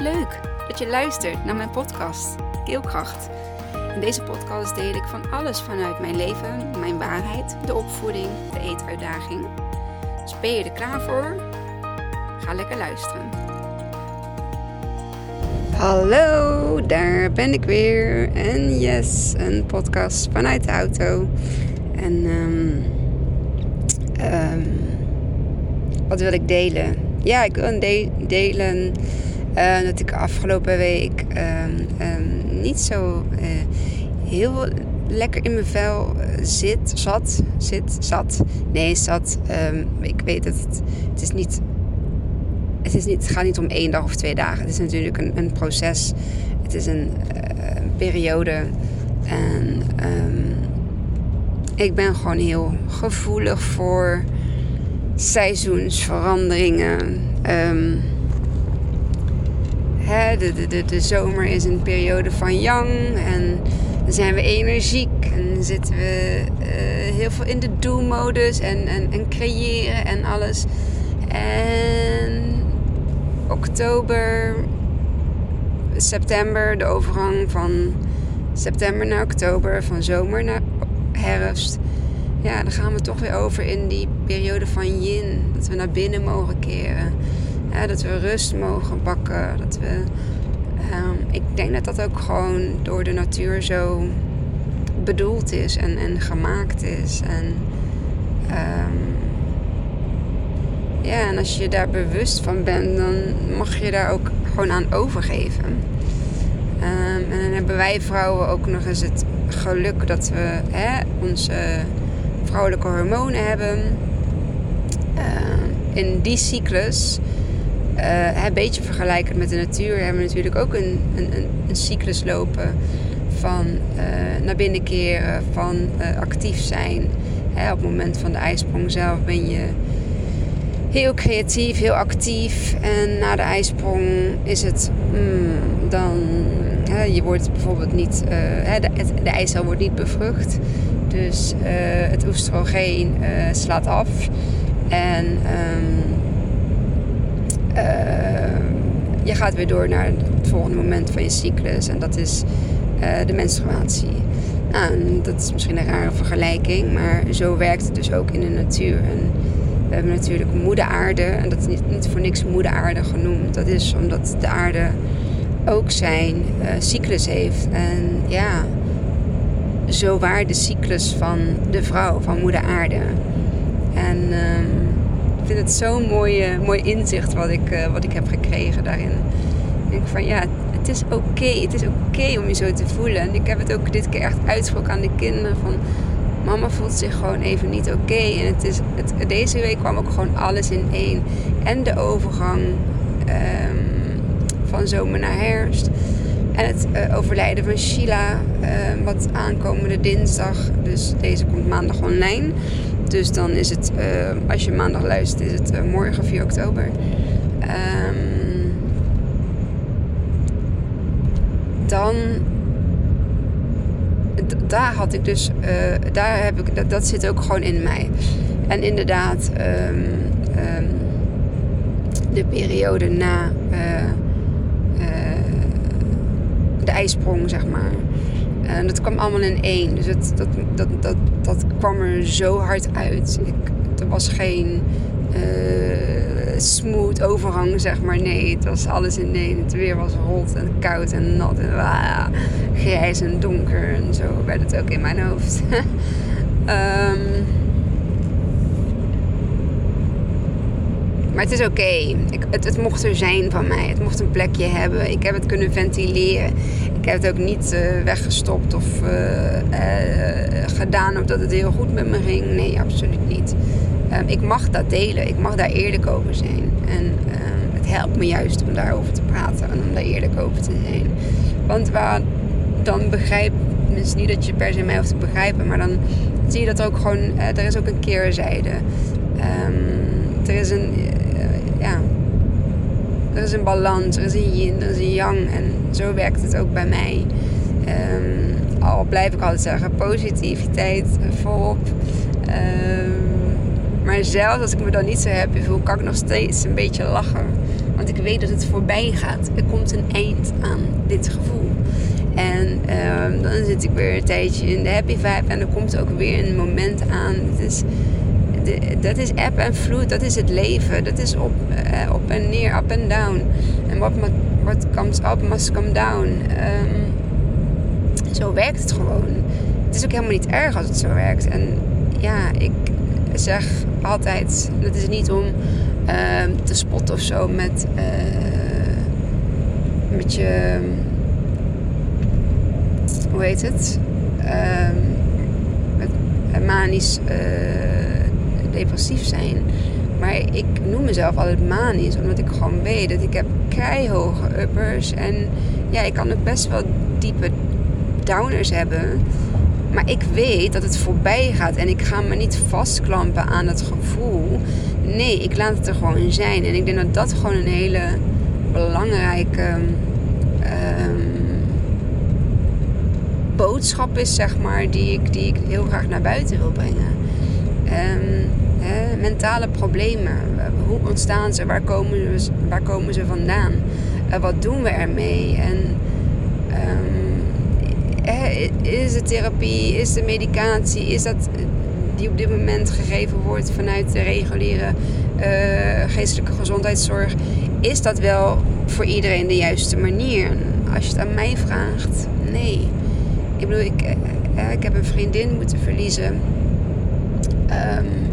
Leuk dat je luistert naar mijn podcast Keelkracht. In deze podcast deel ik van alles vanuit mijn leven, mijn waarheid, de opvoeding, de eetuitdaging. Dus ben je er klaar voor? Ga lekker luisteren. Hallo, daar ben ik weer. En yes, een podcast vanuit de auto. En um, um, wat wil ik delen? Ja, ik wil de delen uh, dat ik afgelopen week um, niet zo uh, heel lekker in mijn vel eh, zit, zat, zit, zat. Nee, zat. ik weet dat het, het is niet het, is niet, het gaat niet om één dag of twee dagen. Het is natuurlijk een, een proces. Het is een, periode. En ik ben gewoon heel gevoelig voor seizoensveranderingen. Um, hè, de, de, zomer is een periode van yang en dan zijn we energiek en zitten we uh, heel veel in de do-modus en, en, en creëren en alles. En oktober, september, de overgang van september naar oktober, van zomer naar herfst. Ja, dan gaan we toch weer over in die periode van yin. Dat we naar binnen mogen keren. Dat we rust mogen pakken. Dat we, um, ik denk dat dat ook gewoon door de natuur zo bedoeld is en, en gemaakt is. En um, ja, en als je daar bewust van bent, dan mag je daar ook gewoon aan overgeven. Um, en dan hebben wij vrouwen ook nog eens het geluk dat we hè, onze vrouwelijke hormonen hebben. In die cyclus, uh, een beetje vergelijkend met de natuur, hebben we natuurlijk ook een, een, een cyclus lopen van uh, naar binnen keren, van actief zijn. Hè, op het moment van de ijsprong zelf ben je heel creatief, heel actief. En na de ijsprong is het mm, dan. Hè, je wordt bijvoorbeeld niet. Uh, de, eicel wordt niet bevrucht. Dus het oestrogeen slaat af. En um, je gaat weer door naar het volgende moment van je cyclus. En dat is de menstruatie. Nou, dat is misschien een rare vergelijking, maar zo werkt het dus ook in de natuur. We hebben natuurlijk moeder aarde. En dat is niet, voor niks moeder aarde genoemd. Dat is omdat de aarde ook zijn uh, cyclus heeft. En ja, zo waar de cyclus van de vrouw, van moeder aarde. En ik vind het zo'n mooi, mooi inzicht wat ik, uh, wat ik heb gekregen daarin. Ik denk van ja, het is oké. Het is oké om je zo te voelen. En ik heb het ook dit keer echt uitgesproken aan de kinderen van mama voelt zich gewoon even niet oké. En het is, het, deze week kwam ook gewoon alles in één. En de overgang um, van zomer naar herfst. En het uh, overlijden van Sheila, uh, wat aankomende dinsdag. Dus deze komt maandag online. Dus dan is het, uh, als je maandag luistert, is het morgen 4 oktober. Um, dan daar had ik dus, uh, daar heb ik, dat, dat, zit ook gewoon in mij. En inderdaad, um, um, de periode na de ijsprong, zeg maar. En dat kwam allemaal in één. Dus het, dat, dat, dat, dat kwam er zo hard uit. Ik, er was geen smooth overgang, zeg maar. Nee, het was alles in één. Het weer was rot en koud en nat en ah, grijs en donker. En zo werd het ook in mijn hoofd. um, maar het is oké. Het mocht er zijn van mij. Het mocht een plekje hebben. Ik heb het kunnen ventileren. Ik heb het ook niet uh, weggestopt of uh, uh, gedaan omdat het heel goed met me ging. Nee, absoluut niet. Um, ik mag dat delen. Ik mag daar eerlijk over zijn. En um, het helpt me juist om daarover te praten en om daar eerlijk over te zijn. Want waar dan begrijp dus niet dat je per se mij hoeft te begrijpen, maar dan zie je dat ook gewoon. Er is ook een keerzijde. Um, er is een. Ja. Er is een balans, er is een yin, er is een yang. En zo werkt het ook bij mij. Um, al blijf ik altijd zeggen, positiviteit volop. Um, maar zelfs als ik me dan niet zo happy voel, kan ik nog steeds een beetje lachen. Want ik weet dat het voorbij gaat. Er komt een eind aan dit gevoel. En ehm, dan zit ik weer een tijdje in de happy vibe. En er komt ook weer een moment aan. Dat is ebb en vloed. Dat is het leven. Dat is op, uh, op en neer, up en down. En what, what comes up must come down. Um, zo werkt het gewoon. Het is ook helemaal niet erg als het zo werkt. En ja, ik zeg altijd, dat is niet om uh, te spotten of zo met, uh, met je, hoe heet het? Uh, met manisch uh, depressief zijn. Maar ik noem mezelf altijd manisch, omdat ik gewoon weet dat ik heb keihoge uppers. En ja, ik kan ook best wel diepe downers hebben. Maar ik weet dat het voorbij gaat en ik ga me niet vastklampen aan het gevoel. Nee, ik laat het er gewoon zijn. En ik denk dat dat gewoon een hele belangrijke um, boodschap is, zeg maar, die ik, die ik heel graag naar buiten wil brengen. Um, mentale problemen, hoe ontstaan ze, waar komen ze, waar komen ze vandaan? Uh, wat doen we ermee? En um, is de therapie, is de medicatie, is dat die op dit moment gegeven wordt vanuit de reguliere uh, geestelijke gezondheidszorg, is dat wel voor iedereen de juiste manier? Als je het aan mij vraagt, nee. Ik bedoel, ik, uh, ik heb een vriendin moeten verliezen. Um,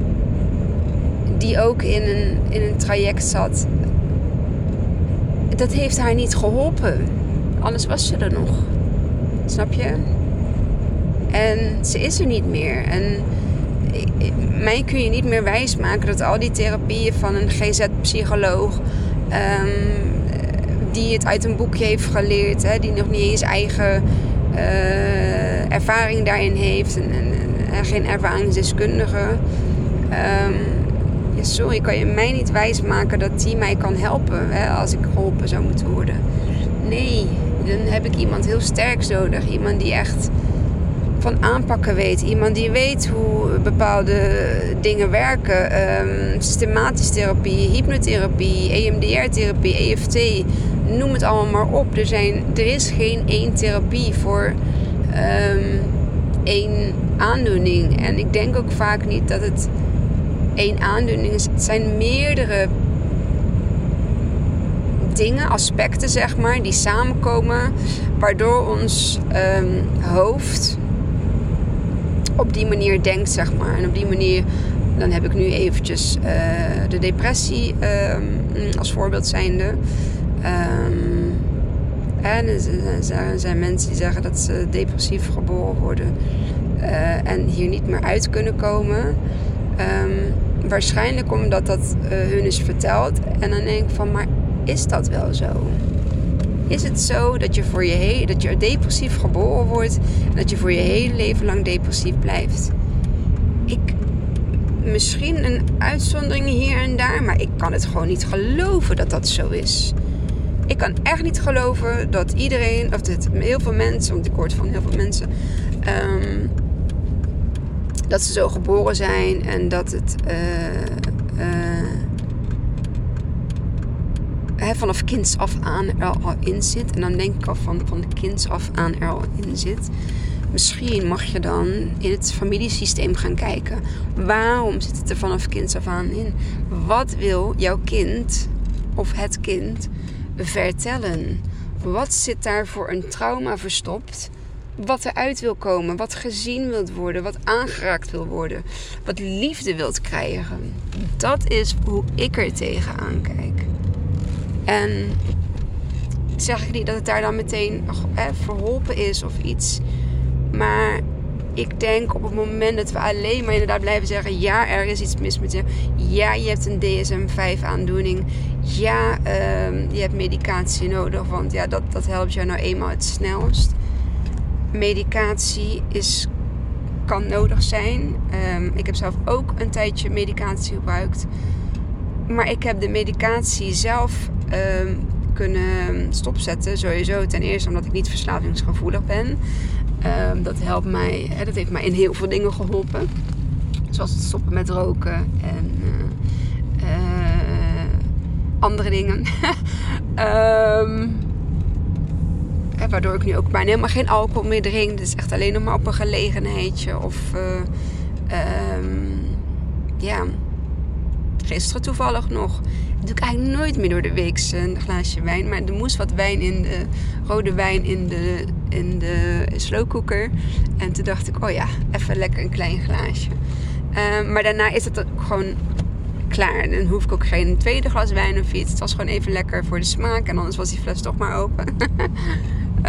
die ook in een, in een traject zat. Dat heeft haar niet geholpen. Anders was ze er nog. Snap je? En ze is er niet meer. En mij kun je niet meer wijsmaken dat al die therapieën van een GZ-psycholoog, um, die het uit een boekje heeft geleerd, hè, die nog niet eens eigen uh, ervaring daarin heeft en, en, en geen ervaringsdeskundige. Um, sorry, kan je mij niet wijsmaken dat die mij kan helpen hè, als ik geholpen zou moeten worden. Nee, dan heb ik iemand heel sterk nodig. Iemand die echt van aanpakken weet. Iemand die weet hoe bepaalde dingen werken. Um, systematische therapie, hypnotherapie, EMDR-therapie, EFT. Noem het allemaal maar op. Er, zijn, er is geen één therapie voor um, één aandoening. En ik denk ook vaak niet dat het één aandoening is. Het zijn meerdere dingen, aspecten zeg maar, die samenkomen, waardoor ons um, hoofd op die manier denkt, zeg maar. En op die manier, dan heb ik nu eventjes uh, de depressie um, als voorbeeld zijnde. Um, en er zijn mensen die zeggen dat ze depressief geboren worden uh, en hier niet meer uit kunnen komen. Waarschijnlijk omdat dat uh, hun is verteld. En dan denk ik van, maar is dat wel zo? Is het zo dat je, voor je, he dat je depressief geboren wordt en dat je voor je hele leven lang depressief blijft? Ik, misschien een uitzondering hier en daar, maar ik kan het gewoon niet geloven dat dat zo is. Ik kan echt niet geloven dat iedereen, of dat heel veel mensen, want ik hoor van heel veel mensen, um, dat ze zo geboren zijn en dat het. Uh, uh, vanaf kinds af aan er al in zit. En dan denk ik al van, van kinds af aan er al in zit. Misschien mag je dan in het familiesysteem gaan kijken. Waarom zit het er vanaf kinds af aan in? Wat wil jouw kind of het kind vertellen? Wat zit daar voor een trauma verstopt? Wat eruit wil komen, wat gezien wilt worden, wat aangeraakt wil worden, wat liefde wilt krijgen. Dat is hoe ik er tegenaan kijk. En zeg ik niet dat het daar dan meteen hè, verholpen is of iets. Maar ik denk op het moment dat we alleen maar inderdaad blijven zeggen: ja, er is iets mis met je. Ja, je hebt een DSM-5 aandoening. Ja, um, je hebt medicatie nodig, want ja, dat, dat helpt jou nou eenmaal het snelst. Medicatie is, kan nodig zijn. Um, ik heb zelf ook een tijdje medicatie gebruikt. Maar ik heb de medicatie zelf um, kunnen stopzetten. Sowieso ten eerste omdat ik niet verslavingsgevoelig ben. Um, dat helpt mij, dat heeft mij in heel veel dingen geholpen. Zoals het stoppen met roken en uh, uh, andere dingen. waardoor ik nu ook bijna helemaal geen alcohol meer drink. Het is echt alleen nog maar op een gelegenheidje. Of uh, um, ja, gisteren toevallig nog. Dat doe ik eigenlijk nooit meer door de week een glaasje wijn. Maar er moest wat wijn in de rode wijn in de, in de slowcooker. En toen dacht ik, oh ja, even lekker een klein glaasje. Uh, maar daarna is het gewoon klaar. Dan hoef ik ook geen tweede glas wijn of iets. Het was gewoon even lekker voor de smaak. En anders was die fles toch maar open.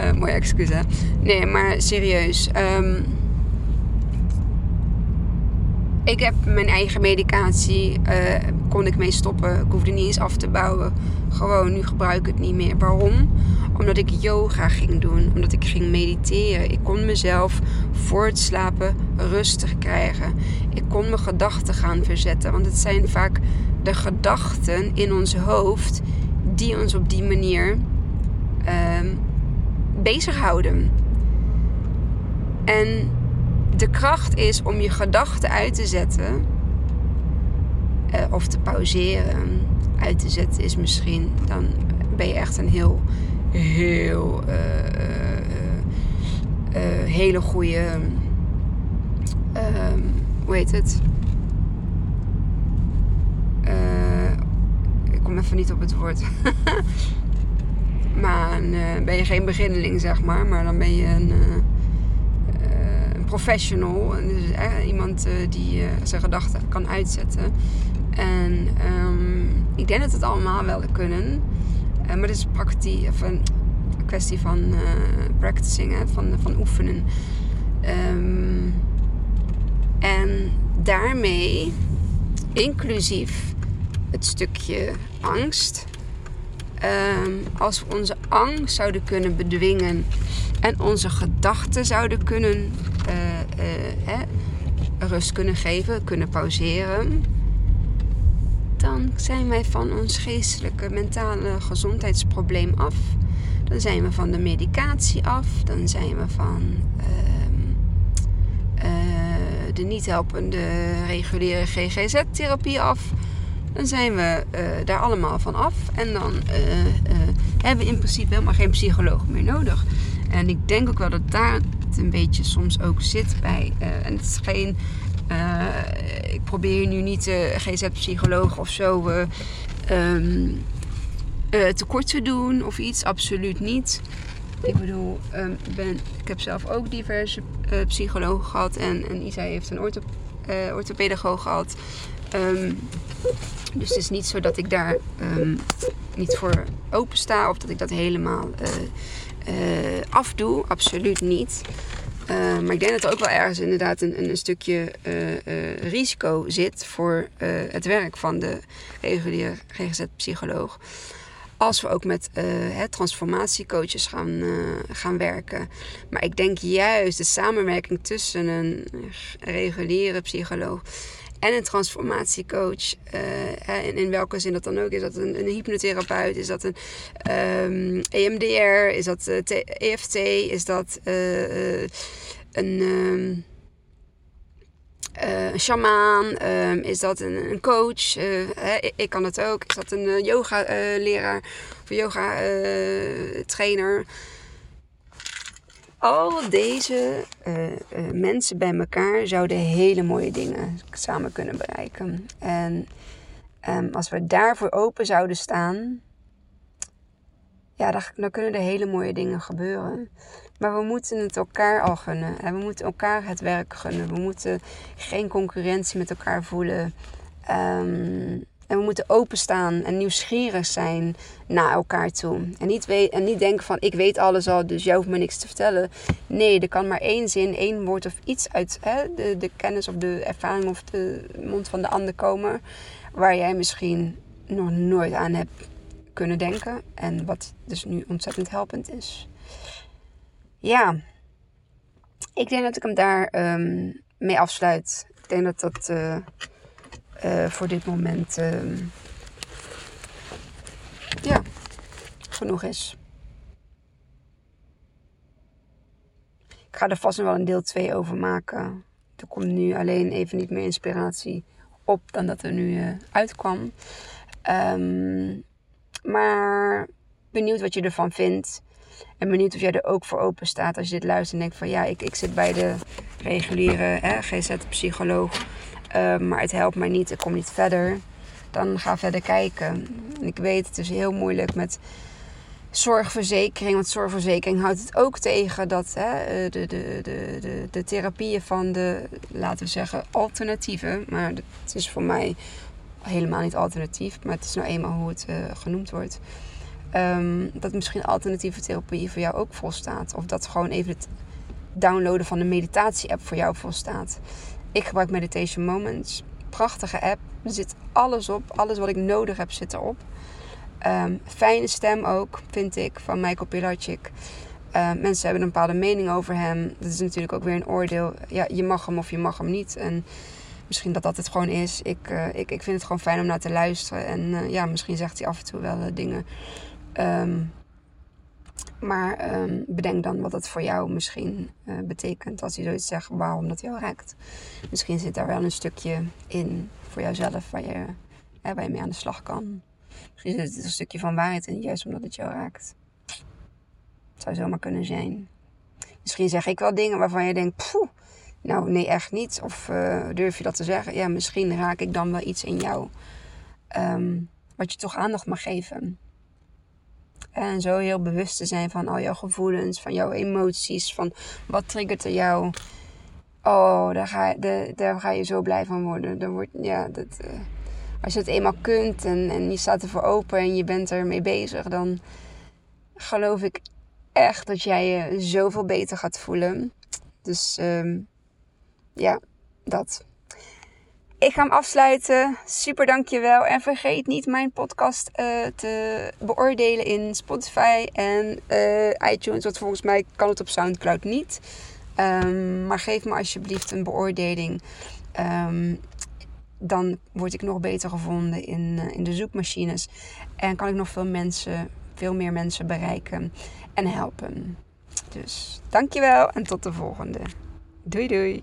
uh, mooie excuus hè. Nee, maar serieus. Um, ik heb mijn eigen medicatie. Uh, kon ik mee stoppen. Ik hoefde niet eens af te bouwen. Gewoon, nu gebruik ik het niet meer. Waarom? Omdat ik yoga ging doen. Omdat ik ging mediteren. Ik kon mezelf voor het slapen rustig krijgen. Ik kon mijn gedachten gaan verzetten. Want het zijn vaak de gedachten in ons hoofd die ons op die manier uh, bezighouden. En de kracht is om je gedachten uit te zetten. Uh, of te pauzeren. Uit te zetten is misschien. Dan ben je echt een heel, heel, uh, uh, hele goede. Ehm, hoe heet het? ik kom even niet op het woord. maar ben je geen beginneling, zeg maar. Maar dan ben je een professional. Dus eh, iemand die zijn gedachten kan uitzetten. En um, ik denk dat het allemaal wel kunnen. maar het is of een kwestie van practicing, hè, van, van oefenen. Um, en daarmee, inclusief het stukje angst. Um, als we onze angst zouden kunnen bedwingen en onze gedachten zouden kunnen uh, uh, rust kunnen geven, kunnen pauzeren, dan zijn wij van ons geestelijke, mentale gezondheidsprobleem af. Dan zijn we van de medicatie af. Dan zijn we van uh, de niet helpende reguliere GGZ-therapie af. Dan zijn we daar allemaal van af. En dan hebben we in principe helemaal geen psycholoog meer nodig. En ik denk ook wel dat daar het een beetje soms ook zit bij. En het is geen. Ik probeer nu niet GZ-psycholoog of zo um, tekort te doen of iets. Absoluut niet. Ik bedoel, um, ben, ik heb zelf ook diverse psychologen gehad. En, en Isa heeft een ortho, orthopedagoog gehad. Um, dus het is niet zo dat ik daar niet voor open sta of dat ik dat helemaal uh, afdoe. Absoluut niet. Uh, maar ik denk dat er ook wel ergens inderdaad een, een stukje risico zit voor het werk van de reguliere GGZ-psycholoog. Als we ook met transformatiecoaches gaan, gaan werken. Maar ik denk juist de samenwerking tussen een reguliere psycholoog en een transformatiecoach. Uh, in, in welke zin dat dan ook. Is dat een, een hypnotherapeut? Is dat een ehm, EMDR? Is dat uh, eh, EFT? Is dat uh, een, um, een shamaan? Um, is dat een, een coach? ik, ik, kan het ook. Is dat een yoga leraar of yoga trainer? Al deze uh, uh, mensen bij elkaar zouden hele mooie dingen samen kunnen bereiken. En um, als we daarvoor open zouden staan, ja, dan, dan, kunnen er hele mooie dingen gebeuren. Maar we moeten het elkaar al gunnen. En we moeten elkaar het werk gunnen. We moeten geen concurrentie met elkaar voelen. Um, en we moeten openstaan en nieuwsgierig zijn naar elkaar toe. En niet, en niet denken van ik weet alles al, dus jij hoeft me niks te vertellen. Nee, er kan maar één zin, één woord of iets uit hè, de, de kennis of de ervaring of de mond van de ander komen. Waar jij misschien nog nooit aan hebt kunnen denken. En wat dus nu ontzettend helpend is. Ja, ik denk dat ik hem daar um, mee afsluit. Ik denk dat dat... Uh, voor dit moment uh, ja, genoeg is. Ik ga er vast nog wel een deel 2 over maken. Er komt nu alleen even niet meer inspiratie op dan dat er nu uh, uitkwam. Um, Maar benieuwd wat je ervan vindt. En benieuwd of jij er ook voor open staat als je dit luistert en denkt van ja, ik, ik zit bij de reguliere GZ-psycholoog. Uh, maar het helpt mij niet, ik kom niet verder. Dan ga verder kijken. En ik weet, het is heel moeilijk met zorgverzekering. Want zorgverzekering houdt het ook tegen dat hè, de, de, de, de, de therapieën van de, laten we zeggen, alternatieven. Maar het is voor mij helemaal niet alternatief. Maar het is nou eenmaal hoe het uh, genoemd wordt. Um, dat misschien alternatieve therapie voor jou ook volstaat. Of dat gewoon even het downloaden van de meditatie-app voor jou volstaat. Ik gebruik Meditation Moments. Prachtige app. Er zit alles op. Alles wat ik nodig heb zit erop. Um, fijne stem ook, vind ik, van Michael Pilarczyk. Uh, mensen hebben een bepaalde mening over hem. Dat is natuurlijk ook weer een oordeel. Ja, je mag hem of je mag hem niet. En misschien dat dat het gewoon is. Ik, uh, ik, ik vind het gewoon fijn om naar te luisteren. En uh, ja, misschien zegt hij af en toe wel dingen Um, maar um, bedenk dan wat het voor jou misschien uh, betekent als je zoiets zegt, waarom dat jou raakt. Misschien zit daar wel een stukje in voor jouzelf waar je, hè, waar mee aan de slag kan. Misschien zit er een stukje van waarheid in, juist omdat het jou raakt. Het zou zomaar kunnen zijn. Misschien zeg ik wel dingen waarvan je denkt, poeh, nou nee, echt niet. Of uh, durf je dat te zeggen? Ja, misschien raak ik dan wel iets in jou. Um, wat je toch aandacht mag geven. En zo heel bewust te zijn van al jouw gevoelens, van jouw emoties, van wat triggert er jou. Oh, daar ga, de, daar ga je zo blij van worden. Dan wordt, ja, dat, uh, als je het eenmaal kunt en, en je staat ervoor open en je bent ermee bezig, dan geloof ik echt dat jij je zoveel beter gaat voelen. Dus um, ja, dat. Ik ga hem afsluiten. Super dankjewel. En vergeet niet mijn podcast uh, te beoordelen in Spotify en uh, iTunes. Want volgens mij kan het op Soundcloud niet. Um, maar geef me alsjeblieft een beoordeling. Um, dan word ik nog beter gevonden in, uh, in de zoekmachines. En kan ik nog veel mensen, veel meer mensen bereiken en helpen. Dus dankjewel en tot de volgende. Doei doei.